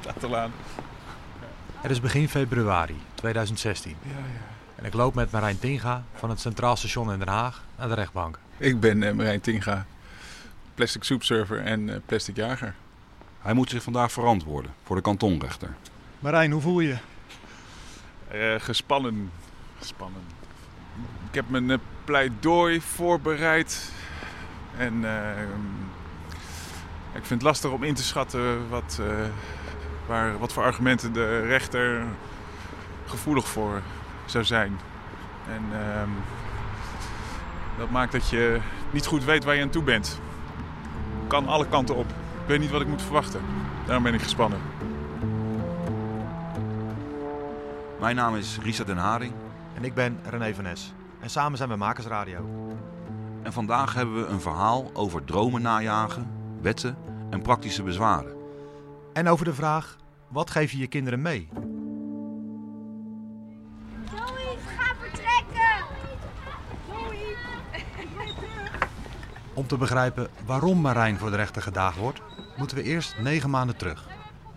Staat al aan. Het is begin februari 2016 Ja, ja. en ik loop met Marijn Tinga van het Centraal Station in Den Haag naar de rechtbank. Ik ben eh, Marijn Tinga, plastic soepserver en eh, plastic jager. Hij moet zich vandaag verantwoorden voor de kantonrechter. Marijn, hoe voel je? Eh, gespannen. Gespannen. Ik heb mijn pleidooi voorbereid. En eh, ik vind het lastig om in te schatten wat, eh, waar, wat voor argumenten de rechter gevoelig voor zou zijn. En ehm, dat maakt dat je niet goed weet waar je aan toe bent. Kan alle kanten op. Ik weet niet wat ik moet verwachten. Daarom ben ik gespannen. Mijn naam is Risa den Haring En ik ben René van Nes. En samen zijn we Makersradio. en vandaag hebben we een verhaal over dromen najagen, wetten en praktische bezwaren. En over de vraag, wat geef je je kinderen mee? Zoe, ga vertrekken! Zoe! Om te begrijpen waarom Marijn voor de rechter gedaagd wordt, moeten we eerst negen maanden terug.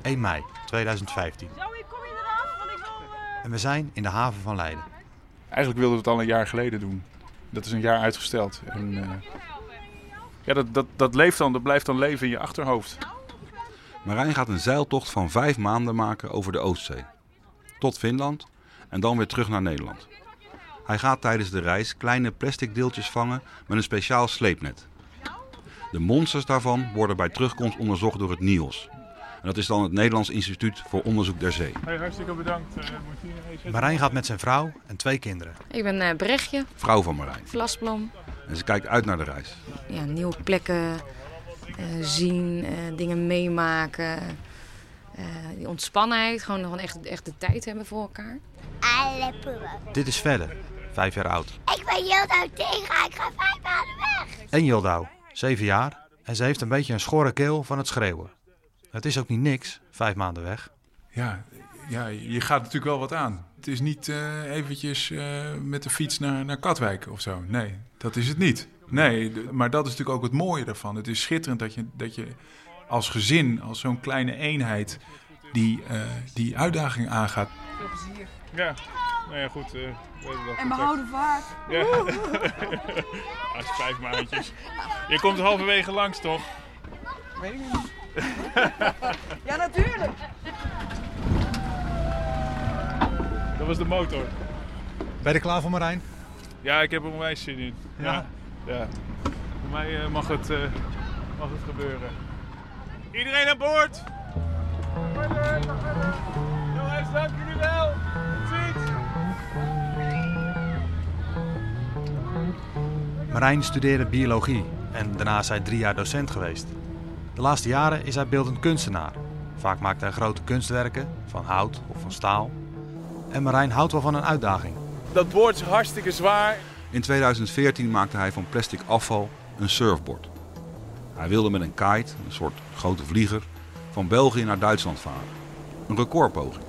1 mei 2015. Zoe, kom je eraf? Want ik wil... eh, En we zijn in de haven van Leiden. Eigenlijk wilden we het al een jaar geleden doen. Dat is een jaar uitgesteld. En, eh, ja, dat, dat, dat leeft dan, dat blijft dan leven in je achterhoofd. Marijn gaat een zeiltocht van vijf maanden maken over de Oostzee. Tot Finland en dan weer terug naar Nederland. Hij gaat tijdens de reis kleine plastic deeltjes vangen met een speciaal sleepnet. De monsters daarvan worden bij terugkomst onderzocht door het NIOS. En dat is dan het Nederlands Instituut voor Onderzoek der Zee. Hey, hartstikke bedankt. Uh, Marijn gaat met zijn vrouw en twee kinderen. Ik ben eh Brechtje, Vrouw van Marijn. Vlasblom. En ze kijkt uit naar de reis. Ja, nieuwe plekken eh, zien, eh, dingen meemaken. Eh, die ontspannenheid, gewoon nog echt, echt de tijd hebben voor elkaar. Dit is Felle, vijf jaar oud. Ik ben Jildo tegen, ik ga vijf maanden weg. En Jildau, zeven jaar. En ze heeft een beetje een schorre keel van het schreeuwen. Het is ook niet niks, vijf maanden weg. Ja, ja, je gaat natuurlijk wel wat aan. Het is niet eh, eventjes eh, met de fiets naar, naar Katwijk of zo. Nee, dat is het niet. Nee, maar dat is natuurlijk ook het mooie daarvan. Het is schitterend dat je, dat je als gezin, als zo'n kleine eenheid, die, eh, die uitdaging aangaat. Veel plezier. Ja, nou ja, goed. Uh, En behouden vaart. Ja. Als vijf maandjes. Je komt halverwege langs, toch? Weet ik niet. ja, natuurlijk. Dat was de motor. Ben je er klaar voor Marijn? Ja, ik heb er onwijs zin in. Ja? ja. Voor mij eh, mag, het, eh, mag het gebeuren. Iedereen aan boord! Jongens, dank jullie wel! Tot ziens! Marijn studeerde biologie en daarna is hij drie jaar docent geweest. De laatste jaren is hij beeldend kunstenaar. Vaak maakt hij grote kunstwerken, van hout of van staal. En Marijn houdt wel van een uitdaging. Dat boord is hartstikke zwaar. In 2014 maakte hij van plastic afval een surfboard. Hij wilde met een kite, een soort grote vlieger, van België naar Duitsland varen. Een recordpoging.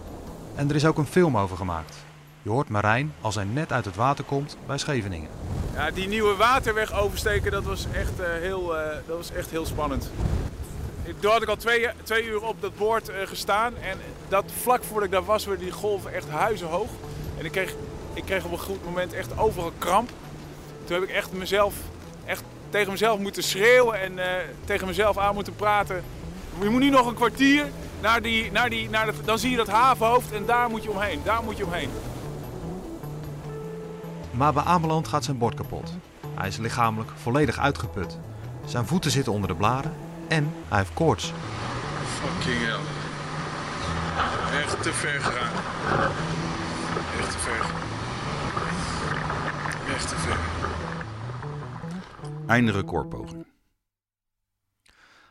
En er is ook een film over gemaakt. Je hoort Marijn als hij net uit het water komt bij Scheveningen. Ja, die nieuwe waterweg oversteken, dat was echt, eh, heel, eh, dat was echt heel spannend. Ik- Toen had ik al twee, twee uur op dat boord eh, gestaan. En dat vlak voordat ik daar was, werden die golven echt huizenhoog. En ik kreeg, ik kreeg op een goed moment echt overal kramp. Toen heb ik echt mezelf, echt tegen mezelf moeten schreeuwen en eh, tegen mezelf aan moeten praten. Je moet nu nog een kwartier naar die, naar die, naar de, dan zie je dat havenhoofd en daar moet je omheen. Daar moet je omheen. Maar bij Ameland gaat zijn bord kapot. Hij is lichamelijk volledig uitgeput. Zijn voeten zitten onder de bladen en hij heeft koorts. Fucking hell. Echt te ver gegaan. Echt te ver. Einde recordpoging.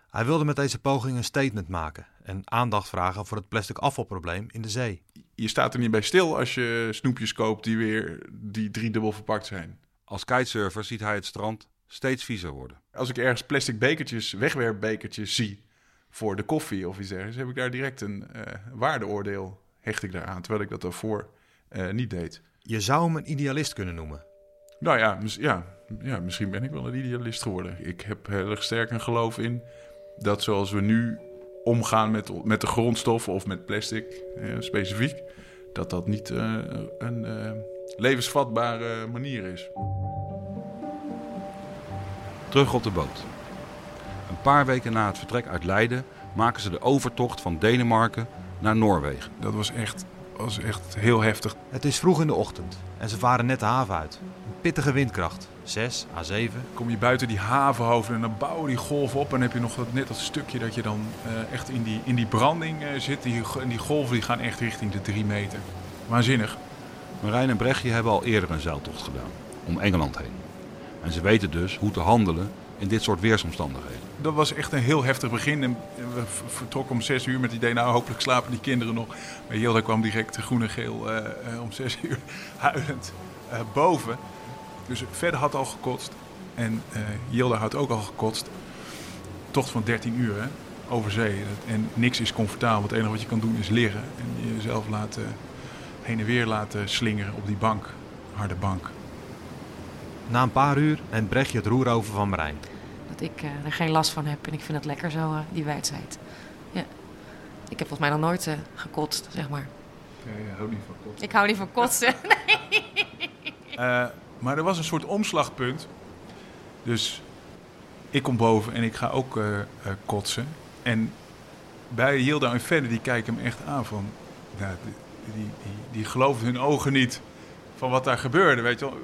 Hij wilde met deze poging een statement maken en aandacht vragen voor het plastic afvalprobleem in de zee. Je staat er niet bij stil als je snoepjes koopt die weer die driedubbel verpakt zijn. Als kitesurfer ziet hij het strand steeds viezer worden. Als ik ergens plastic bekertjes, wegwerpbekertjes zie voor de koffie of iets dergelijks, heb ik daar direct een eh, waardeoordeel hecht ik daaraan, terwijl ik dat daarvoor eh, niet deed. Je zou hem een idealist kunnen noemen. Nou ja, mis- ja, ja, misschien ben ik wel een idealist geworden. Ik heb heel erg sterk een geloof in dat zoals we nu omgaan met, met de grondstoffen of met plastic eh, specifiek, dat dat niet eh, een eh, levensvatbare manier is. Terug op de boot. Een paar weken na het vertrek uit Leiden maken ze de overtocht van Denemarken naar Noorwegen. Dat was echt, was echt heel heftig. Het is vroeg in de ochtend en ze varen net de haven uit. Pittige windkracht, 6 à 7. Kom je buiten die havenhoofden en dan bouwen die golven op. En dan heb je nog dat, net dat stukje dat je dan eh, echt in die, in die branding eh, zit. Die, en die golven die gaan echt richting de drie meter. Waanzinnig. Marijn en Brechtje hebben al eerder een zeiltocht gedaan, om Engeland heen. En ze weten dus hoe te handelen in dit soort weersomstandigheden. Dat was echt een heel heftig begin. En we vertrokken om zes uur met het idee, nou hopelijk slapen die kinderen nog. Maar Hilda kwam direct groen en geel eh, om zes uur huilend boven. Dus verder had al gekotst. En eh Hilda had ook al gekotst. Tocht van 13 uur hè, over zee. En niks is comfortabel. Het enige wat je kan doen is liggen. En jezelf laten, heen en weer laten slingeren op die bank. Harde bank. Na een paar uur neemt Brechtje het roer over van Marijn. Dat ik eh, er geen last van heb en ik vind het lekker zo, eh, die wijdheid. Ja. Ik heb volgens mij nog nooit gekotst, zeg maar. Ik hou niet van kotsen. Ik hou niet van kotsen. Eh, maar er was een soort omslagpunt. Dus ik kom boven en ik ga ook eh, eh, kotsen. En bij Hilda en verder die kijken me echt aan van... Nou, die, die, die, die geloofden hun ogen niet van wat daar gebeurde, weet je wel.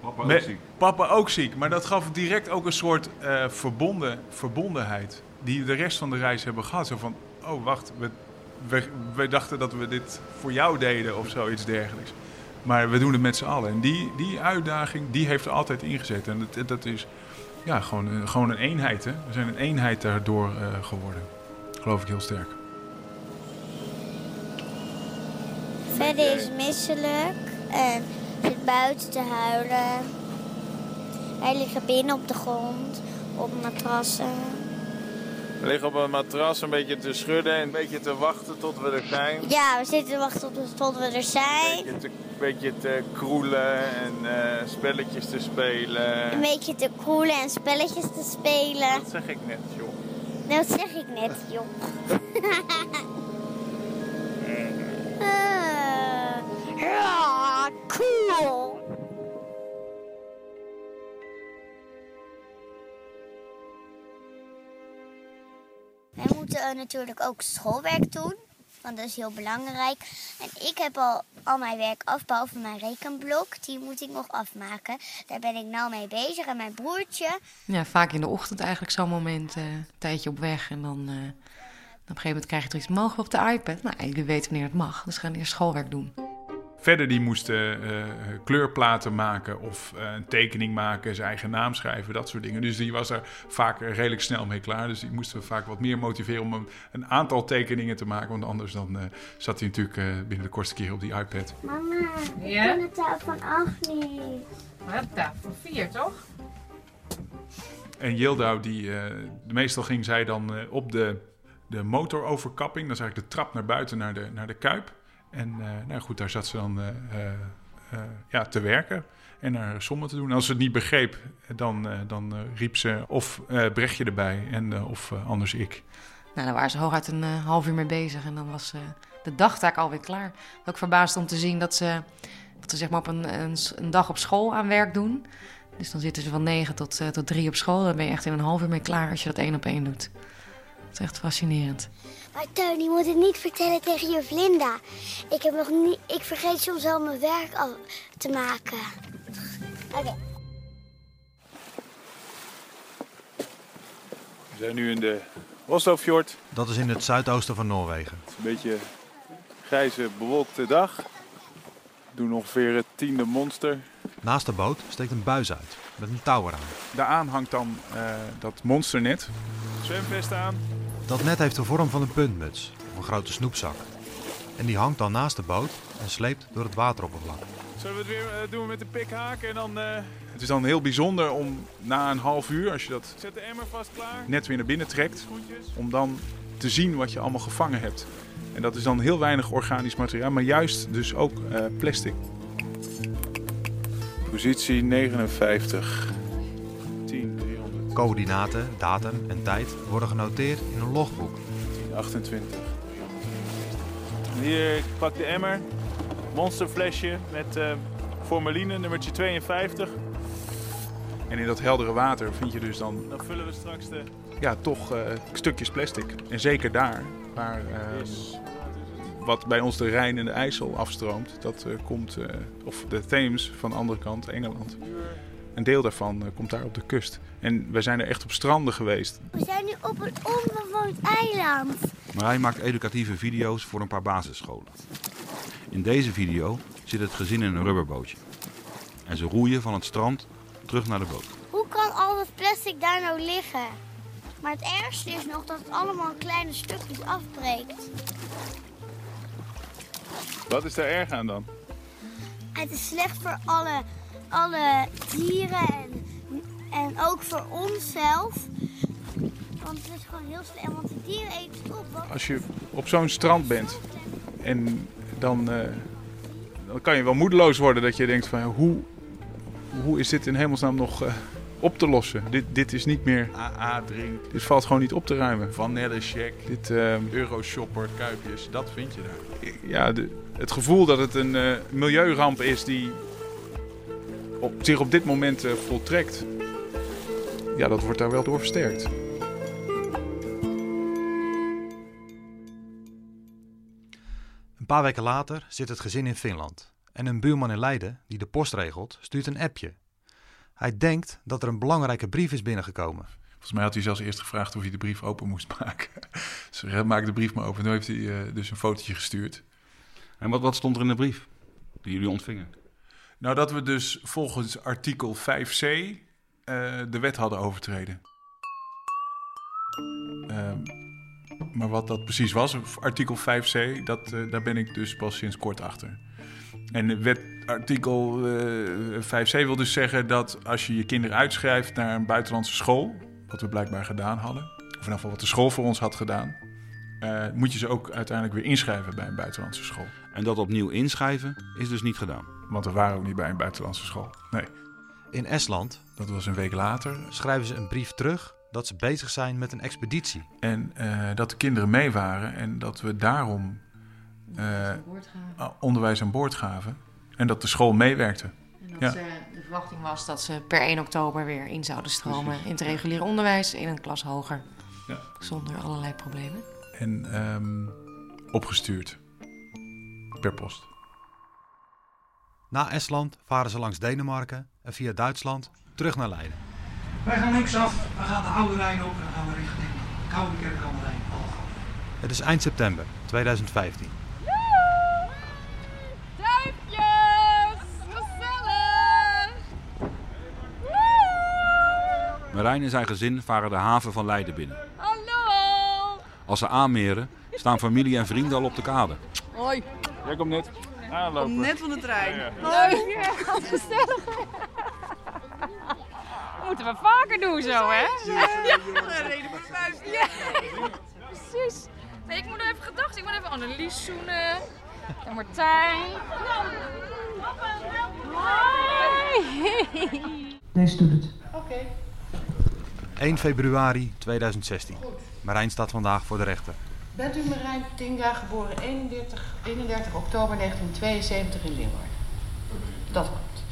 Papa Me- Papa ook ziek, maar dat gaf direct ook een soort eh, verbonden, verbondenheid. Die we de rest van de reis hebben gehad. Zo van, oh wacht, we, we, we dachten dat we dit voor jou deden of zoiets dergelijks. Maar we doen het met z'n allen. En die, die uitdaging, die heeft er altijd ingezet. En dat, dat is ja, gewoon, een- gewoon een eenheid. Hè? We zijn een eenheid daardoor eh, geworden. Geloof ik heel sterk. Verder is misselijk en zit buiten te huilen. Wij liggen binnen op de grond, op matrassen. We liggen op een matras een beetje te schudden en een beetje te wachten tot we er zijn. Ja, we zitten te wachten tot, tot we er zijn. Een beetje te, beetje te kroelen en eh, spelletjes te spelen. Een beetje te koelen en spelletjes te spelen. Dat zeg ik net, joh. Dat zeg ik net, joh. Eh, natuurlijk ook schoolwerk doen, want dat is heel belangrijk. En ik heb al al mijn werk af, behalve mijn rekenblok. Die moet ik nog afmaken. Daar ben ik nou mee bezig. En mijn broertje, ja, vaak in de ochtend eigenlijk zo'n moment, eh, een tijdje op weg. En dan eh, op een gegeven moment krijg je er iets, mogen op de iPad? Nou, jullie weten wanneer het mag, dus gaan eerst schoolwerk doen. Verder die moesten eh, kleurplaten maken of eh, een tekening maken, zijn eigen naam schrijven, dat soort dingen. Dus die was er vaak redelijk snel mee klaar. Dus die moesten we vaak wat meer motiveren om een, een aantal tekeningen te maken. Want anders dan, eh, zat hij natuurlijk eh, binnen de kortste keer op die iPad. Mama, Ja? ik kan het taal van acht niet. Wat voor vier, toch? En Yildau, die, eh, meestal ging zij dan eh, op de, de motoroverkapping. Dat is eigenlijk de trap naar buiten naar de, naar de kuip. En eh, nou goed, daar zat ze dan eh, eh, ja, te werken en naar sommen te doen. Als ze het niet begreep, dan, dan riep ze of Brechtje erbij en, of anders ik. Nou, daar waren ze hooguit een half uur mee bezig en dan was de dagtaak alweer klaar. Ook verbaasd om te zien dat ze, dat ze zeg maar op een, een, dag op school aan werk doen. Dus dan zitten ze van negen tot, eh, tot drie op school. Dan ben je echt in een half uur mee klaar als je dat één op één doet. Dat is echt fascinerend. Maar Teun, je moet het niet vertellen tegen juf Linda. Ik, heb nog niet, ik vergeet soms wel mijn werk af te maken. Oké. We zijn nu in de Oslo-fjord. Dat is in het zuidoosten van Noorwegen. Het is een beetje grijze, bewolkte dag. We doen ongeveer het tiende monster. Naast de boot steekt een buis uit met een touw eraan. Daaraan hangt dan eh, dat monsternet. Zwemvest aan. Dat net heeft de vorm van een puntmuts of een grote snoepzak. En die hangt dan naast de boot en sleept door het wateroppervlak. Zullen we het weer eh, doen met de pikhaak en dan eh, Het is dan heel bijzonder om na een half uur, als je dat zet de emmer vast klaar. net weer naar binnen trekt, om dan te zien wat je allemaal gevangen hebt. En dat is dan heel weinig organisch materiaal, maar juist dus ook eh, plastic. Positie 59. 10, 300. Coördinaten, datum en tijd worden genoteerd in een logboek. 28. Hier, ik pak de emmer. Monsterflesje met eh, formaline, nummertje 52. En in dat heldere water vind je dus dan Dan vullen we straks de... ja, toch eh, stukjes plastic. En zeker daar, waar eh, wat bij ons de Rijn en de IJssel afstroomt, dat eh, komt, eh, of de Theems van de andere kant, Engeland. Een deel daarvan eh, komt daar op de kust. En we zijn er echt op stranden geweest. We zijn nu op een onbewoond eiland. Marijn maakt educatieve video's voor een paar basisscholen. In deze video zit het gezin in een rubberbootje. En ze roeien van het strand terug naar de boot. Hoe kan al dat plastic daar nou liggen? Maar het ergste is nog dat het allemaal in kleine stukjes afbreekt. Wat is daar erg aan dan? Het is slecht voor alle, alle dieren en, en ook voor onszelf. Want het is gewoon heel slecht, want de dieren eten het op. Wat Als je op zo'n strand bent en dan, eh, dan kan je wel moedeloos worden dat je denkt van hoe, hoe is dit in hemelsnaam nog eh, op te lossen? Dit, dit is niet meer AA-drink. Dit valt gewoon niet op te ruimen. Vanille check, Dit, eh, Euroshopper, kuipjes, dat vind je daar. ja, de, het gevoel dat het een eh, milieuramp is die op, zich op dit moment eh, voltrekt, ja, dat wordt daar wel door versterkt. Een paar weken later zit het gezin in Finland. En een buurman in Leiden, die de post regelt, stuurt een appje. Hij denkt dat er een belangrijke brief is binnengekomen. Volgens mij had hij zelfs eerst gevraagd of hij de brief open moest maken. Ze dus maak de brief maar open. Nu heeft hij eh, dus een fotootje gestuurd. En wat, wat stond er in de brief die jullie ontvingen? Nou, dat we dus volgens artikel 5c eh, de wet hadden overtreden. Ehm, maar wat dat precies was, artikel 5c, dat, eh, daar ben ik dus pas sinds kort achter. En wet, artikel eh, 5c wil dus zeggen dat als je je kinderen uitschrijft naar een buitenlandse school, wat we blijkbaar gedaan hadden, of in ieder geval wat de school voor ons had gedaan, eh, moet je ze ook uiteindelijk weer inschrijven bij een buitenlandse school. En dat opnieuw inschrijven is dus niet gedaan. Want we waren ook niet bij een buitenlandse school. Nee, In Estland dat was een week later. schrijven ze een brief terug dat ze bezig zijn met een expeditie. En eh, dat de kinderen mee waren en dat we daarom eh, onderwijs aan boord gaven. En dat de school meewerkte. En dat Ja. de verwachting was dat ze per 1 oktober weer in zouden stromen in het reguliere onderwijs in een klas hoger. Ja. Zonder allerlei problemen. En ehm, opgestuurd. Per post. Na Estland varen ze langs Denemarken en via Duitsland terug naar Leiden. Wij gaan linksaf, we gaan de Oude Rijn op en dan gaan we richting Koude Kerk aan de Rijn. Het is eind september 2015. Duifjes! Gezellig! Marijn en zijn gezin varen de haven van Leiden binnen. Als ze aanmeren, staan familie en vrienden al op de kade. Hoi, Jij komt net aanlopen. net van de trein. Ja, Hoi! Ja, gezellig. moeten we vaker doen zo, hè? Ja, een reden voor vuist. Ja, precies. Nee, ik moet nog even gedacht. Ik moet even Annelies zoenen. En Martijn. Hoi. Deze doet het. Oké. 1 februari 2016. Marijn staat vandaag voor de rechter. Bent u Marijn Tinga, geboren 31, 31 oktober 1972 in Leeuwarden? Dat klopt.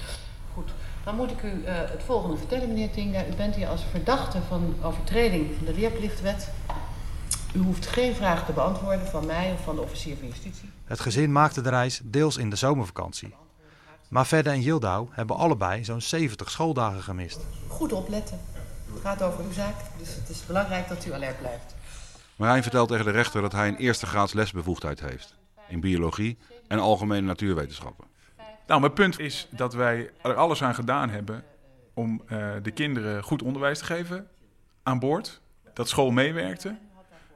Goed. Dan moet ik u eh, het volgende vertellen, meneer Tinga. U bent hier als verdachte van overtreding van de leerplichtwet. U hoeft geen vraag te beantwoorden van mij of van de officier van justitie. Het gezin maakte de reis deels in de zomervakantie. Maar Verde en Yildau hebben allebei zo'n 70 schooldagen gemist. Goed opletten. Het gaat over uw zaak, dus het is belangrijk dat u alert blijft. Marijn vertelt tegen de rechter dat hij een eerste graads lesbevoegdheid heeft. In biologie en algemene natuurwetenschappen. Nou, mijn punt is dat wij er alles aan gedaan hebben om eh, de kinderen goed onderwijs te geven aan boord. Dat school meewerkte.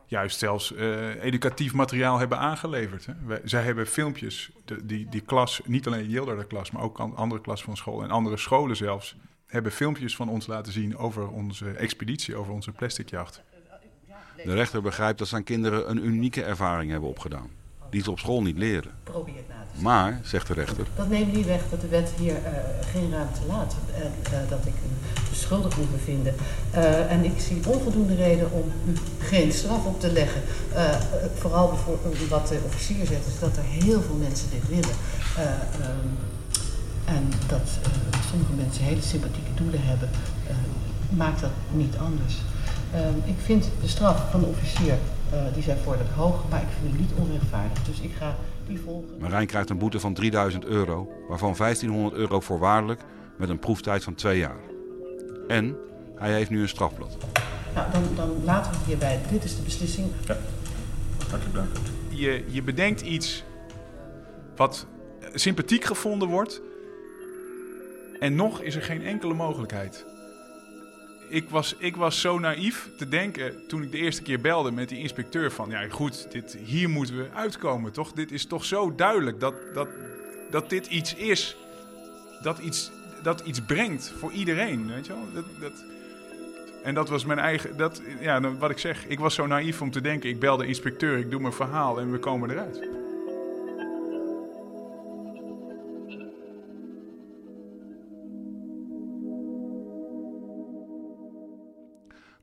Juist zelfs eh, educatief materiaal hebben aangeleverd. Hè. Wij, zij hebben filmpjes, de, die, die klas, niet alleen Yilder de klas, maar ook an- andere klas van school en andere scholen zelfs, hebben filmpjes van ons laten zien over onze expeditie, over onze plasticjacht. De rechter begrijpt dat zijn kinderen een unieke ervaring hebben opgedaan. Die ze op school niet leren. Probeer het na te zien. Maar, zegt de rechter, Dat neemt niet weg dat de wet hier eh, geen ruimte laat. En eh, dat ik een beschuldigd moet bevinden. Uh, en ik zie onvoldoende reden om u geen straf op te leggen. Uh, vooral bijvoorbeeld wat de officier zegt, is dat er heel veel mensen dit willen. Uh, um, en dat sommige mensen hele sympathieke doelen hebben, maakt dat niet anders. Um, ik vind de straf van de officier, die zijn voordat hoog, maar ik vind hem niet onrechtvaardig. Dus ik ga die volgen. Marijn krijgt een boete van 3000 euro, waarvan 1500 euro voorwaardelijk met een proeftijd van twee jaar. En hij heeft nu een strafblad. Nou, dan, dan laten we het hierbij. Dit is de beslissing. Ja, hartelijk dank. Je, je bedenkt iets wat sympathiek gevonden wordt. En nog is er geen enkele mogelijkheid. Ik was, ik was zo naïef te denken toen ik de eerste keer belde met die inspecteur van... Ja goed, dit, hier moeten we uitkomen toch? Dit is toch zo duidelijk dat, dat, dat dit iets is. Dat iets, dat iets brengt voor iedereen, weet je wel? Dat, dat, en dat was mijn eigen, dat, ja, wat ik zeg, ik was zo naïef om te denken, ik bel de inspecteur, ik doe mijn verhaal en we komen eruit.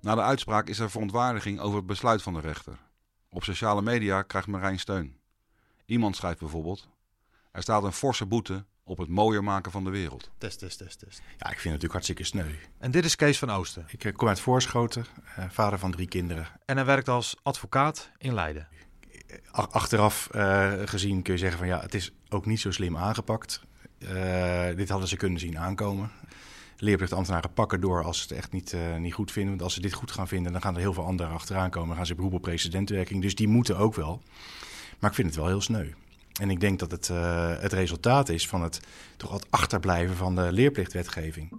Na de uitspraak is er verontwaardiging over het besluit van de rechter. Op sociale media krijgt Marijn steun. Iemand schrijft bijvoorbeeld: Er staat een forse boete op het mooier maken van de wereld. Test, test, test, test. Ja, ik vind het natuurlijk hartstikke sneu. En dit is Kees van Oosten. Ik eh, kom uit Voorschoten, uh, vader van drie kinderen. En hij werkt als advocaat in Leiden. Achteraf uh, gezien kun je zeggen van ja, het is ook niet zo slim aangepakt. dit hadden ze kunnen zien aankomen. Leerplichtambtenaren pakken door als ze het echt niet, niet goed vinden. Want als ze dit goed gaan vinden, dan gaan er heel veel anderen achteraan komen. Dan gaan ze beroep op precedentwerking. Dus die moeten ook wel. Maar ik vind het wel heel sneu. En ik denk dat het uh, het resultaat is van het toch wat achterblijven van de leerplichtwetgeving.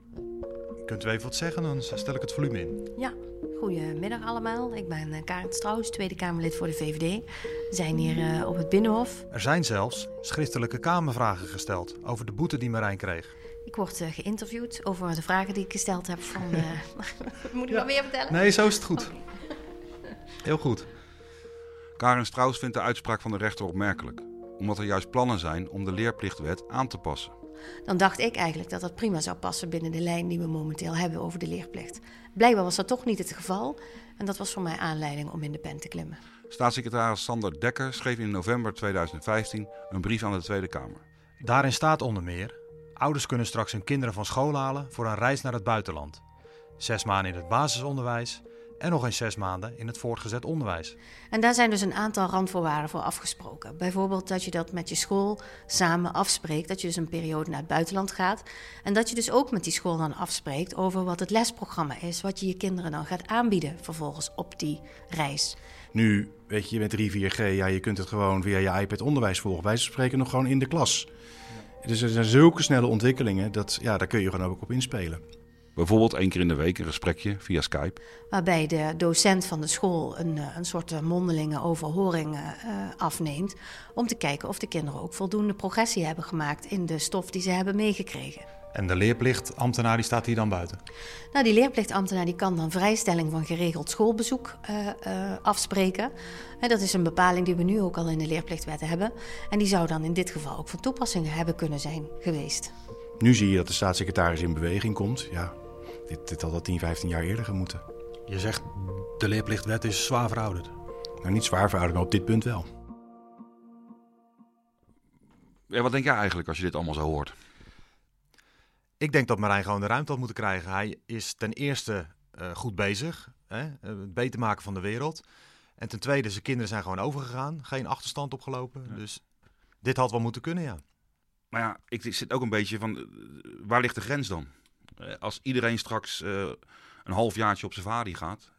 Kunt u even wat zeggen? Dan stel ik het volume in. Ja, goedemiddag allemaal. Ik ben uh, Karin Strauss, Tweede Kamerlid voor de VVD. We zijn hier uh, op het Binnenhof. Er zijn zelfs schriftelijke Kamervragen gesteld over de boete die Marijn kreeg. Ik word geïnterviewd over de vragen die ik gesteld heb van... Moet ik ja. nog meer vertellen? Nee, zo is het goed. Okay. Heel goed. Karin Strauss vindt de uitspraak van de rechter opmerkelijk omdat er juist plannen zijn om de leerplichtwet aan te passen. Dan dacht ik eigenlijk dat dat prima zou passen binnen de lijn die we momenteel hebben over de leerplicht. Blijkbaar was dat toch niet het geval en dat was voor mij aanleiding om in de pen te klimmen. Staatssecretaris Sander Dekker schreef in november 2015 een brief aan de Tweede Kamer. Daarin staat onder meer: ouders kunnen straks hun kinderen van school halen voor een reis naar het buitenland. Zes maanden in het basisonderwijs en nog eens zes maanden in het voortgezet onderwijs. En daar zijn dus een aantal randvoorwaarden voor afgesproken. Bijvoorbeeld dat je dat met je school samen afspreekt, dat je dus een periode naar het buitenland gaat. En dat je dus ook met die school dan afspreekt over wat het lesprogramma is, wat je je kinderen dan gaat aanbieden vervolgens op die reis. Nu, weet je, met 3, 4G, ja, je kunt het gewoon via je iPad onderwijs volgen. Wij spreken nog gewoon in de klas. Dus er zijn zulke snelle ontwikkelingen, dat, ja, daar kun je gewoon ook op inspelen. Bijvoorbeeld één keer in de week een gesprekje via Skype. Waarbij de docent van de school een, eh, een soort mondelinge overhoring uh, afneemt. Om te kijken of de kinderen ook voldoende progressie hebben gemaakt in de stof die ze hebben meegekregen. En de leerplichtambtenaar die staat hier dan buiten? Nou, die leerplichtambtenaar die kan dan vrijstelling van geregeld schoolbezoek uh, uh, afspreken. En dat is een bepaling die we nu ook al in de leerplichtwetten hebben. En die zou dan in dit geval ook van toepassing hebben kunnen zijn geweest. Nu zie je dat de staatssecretaris in beweging komt. Ja, dit, dit had al 10, 15 jaar eerder gemoeten. Je zegt de leerplichtwet is zwaar verouderd. Nou, niet zwaar verouderd, maar op dit punt wel. Ja, wat denk jij eigenlijk als je dit allemaal zo hoort? Ik denk dat Marijn gewoon de ruimte had moeten krijgen. Hij is ten eerste uh, goed bezig, hè? het beter maken van de wereld. En ten tweede, zijn kinderen zijn gewoon overgegaan. Geen achterstand opgelopen. Ja. Dus dit had wel moeten kunnen, ja. Maar ja, ik zit ook een beetje van, waar ligt de grens dan? Als iedereen straks een halfjaartje op safari gaat,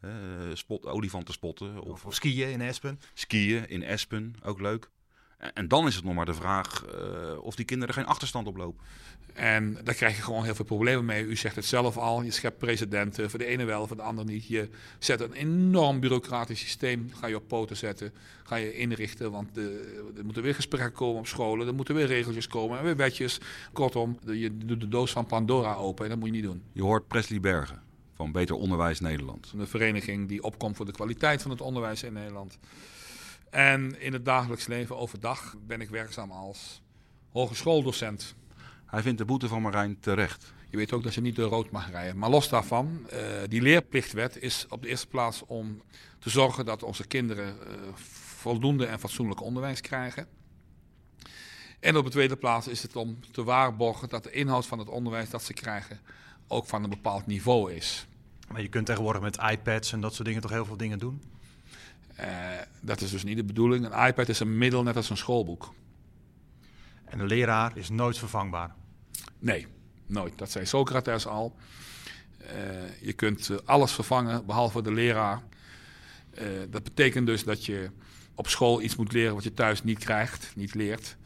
spot, olifanten spotten. Of, of, skiën in Espen. Skiën in Espen, ook leuk. En, dan is het nog maar de vraag uh, of die kinderen geen achterstand oplopen. En daar krijg je gewoon heel veel problemen mee. U zegt het zelf al, je schept presidenten, voor de ene wel, voor de ander niet. Je zet een enorm bureaucratisch systeem, ga je op poten zetten, ga je inrichten. Want de, er moeten weer gesprekken komen op scholen, er moeten weer regeltjes komen en weer wetjes. Kortom, je doet de doos van Pandora open en dat moet je niet doen. Je hoort Presley Bergen van Beter Onderwijs Nederland. Een vereniging die opkomt voor de kwaliteit van het onderwijs in Nederland. En in het dagelijks leven overdag ben ik werkzaam als hogeschooldocent. Hij vindt de boete van Marijn terecht. Je weet ook dat je niet door rood mag rijden. Maar los daarvan, uh, die leerplichtwet is op de eerste plaats om te zorgen dat onze kinderen uh, voldoende en fatsoenlijk onderwijs krijgen. En op de tweede plaats is het om te waarborgen dat de inhoud van het onderwijs dat ze krijgen ook van een bepaald niveau is. Maar je kunt tegenwoordig met iPads en dat soort dingen toch heel veel dingen doen? Uh, dat is dus niet de bedoeling. Een iPad is een middel net als een schoolboek. En de leraar is nooit vervangbaar? Nee, nooit. Dat zei Socrates al. Uh, je kunt alles vervangen behalve de leraar. Uh, dat betekent dus dat je op school iets moet leren wat je thuis niet krijgt, niet leert.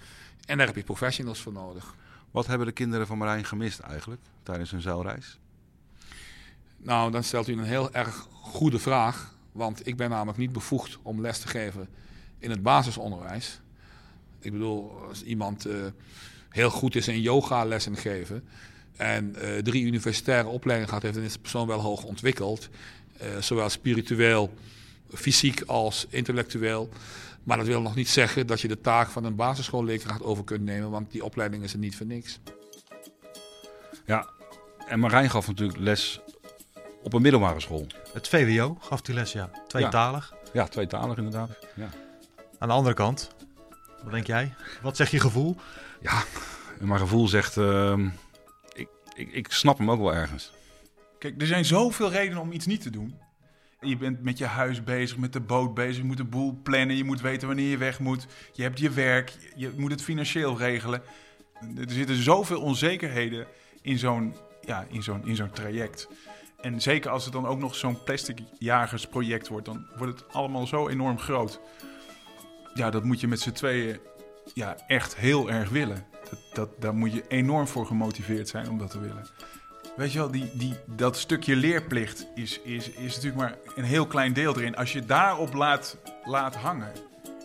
En daar heb je professionals voor nodig. Wat hebben de kinderen van Marijn gemist eigenlijk tijdens hun zeilreis? Nou, dan stelt u een heel erg goede vraag. Want ik ben namelijk niet bevoegd om les te geven in het basisonderwijs. Ik bedoel, als iemand uh, heel goed is in yoga lessen geven en uh, drie universitaire opleidingen gehad heeft, dan is de persoon wel hoog ontwikkeld. Uh, zowel spiritueel, fysiek als intellectueel. Maar dat wil nog niet zeggen dat je de taak van een basisschoolleerkracht over kunt nemen, want die opleiding is er niet voor niks. Ja, en Marijn gaf natuurlijk les op een middelbare school. Het VWO gaf die les, ja. Tweetalig. Ja, ja tweetalig inderdaad. Ja. Aan de andere kant, wat denk jij? Wat zegt je gevoel? Ja, mijn gevoel zegt, uh, ik, ik, ik snap hem ook wel ergens. Kijk, er zijn zoveel redenen om iets niet te doen. Je bent met je huis bezig, met de boot bezig. Je moet de boel plannen. Je moet weten wanneer je weg moet. Je hebt je werk. Je moet het financieel regelen. Er zitten zoveel onzekerheden in zo'n ja, in zo'n in zo'n traject. En zeker als het dan ook nog zo'n plastic jagersproject wordt, dan wordt het allemaal zo enorm groot. Ja, dat moet je met z'n tweeën ja, echt heel erg willen. Dat, dat, daar moet je enorm voor gemotiveerd zijn om dat te willen. Weet je wel, die, die, dat stukje leerplicht is, is, is natuurlijk maar een heel klein deel erin. Als je daarop laat, laat hangen,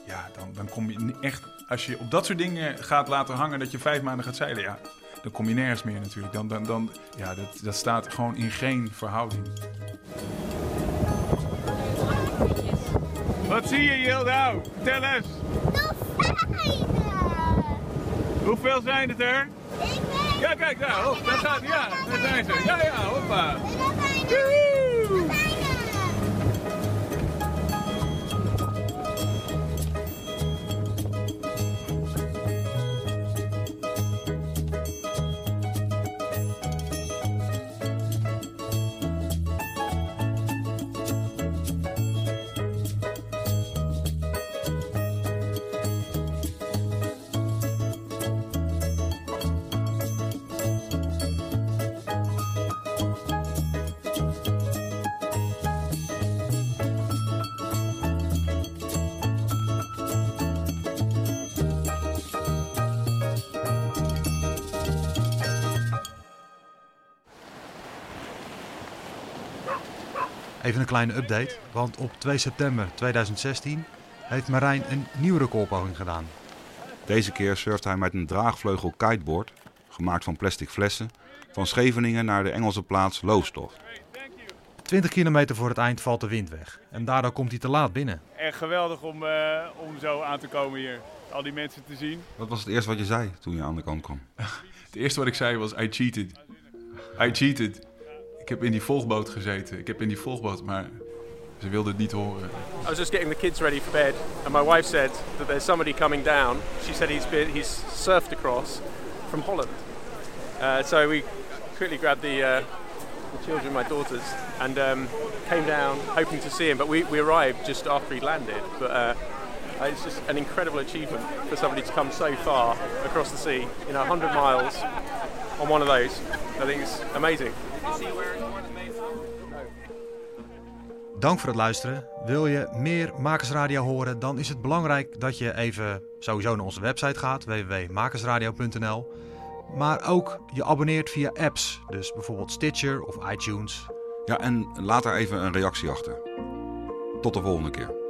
ja, dan, dan kom je echt... Als je op dat soort dingen gaat laten hangen dat je vijf maanden gaat zeilen, ja, dan kom je nergens meer natuurlijk. Dan, dan, dan, ja, dat, dat staat gewoon in geen verhouding. Wat zie je, Yildau? Tel eens. Dolfijnen. Hoeveel zijn het er? Ik weet Ja, kijk daar. Oh, daar gaat Ja, daar zijn ze. Ja, ja, hoppa. Even een kleine update, want op 2 september 2016 heeft Marijn een nieuwe recordpoging gedaan. Deze keer surft hij met een draagvleugel kiteboard, gemaakt van plastic flessen, van Scheveningen naar de Engelse plaats Lowestoft. 20 kilometer voor het eind valt de wind weg en daardoor komt hij te laat binnen. Echt geweldig om, uh, om zo aan te komen hier. Al die mensen te zien. Wat was het eerste wat je zei toen je aan de kant kwam? het eerste wat ik zei was I cheated. I cheated. Ik heb in die volgboot gezeten. Ik heb in die volgboot, maar ze wilden het niet horen. I was just getting the kids ready for bed, and my wife said that there's somebody coming down. She said he's been, he's surfed across from Holland. Uh, so we quickly grabbed the, uh, the children, my daughters, and um, came down hoping to see him. But we, we arrived just after he landed. But uh, it's just an incredible achievement for somebody to come so far across the sea, you know, 100 miles on one of those. I think it's amazing. Dank voor het luisteren. Wil je meer Makersradio horen, dan is het belangrijk dat je even sowieso naar onze website gaat, www.makersradio.nl. Maar ook je abonneert via apps, dus bijvoorbeeld Stitcher of iTunes. Ja, en laat daar even een reactie achter. Tot de volgende keer.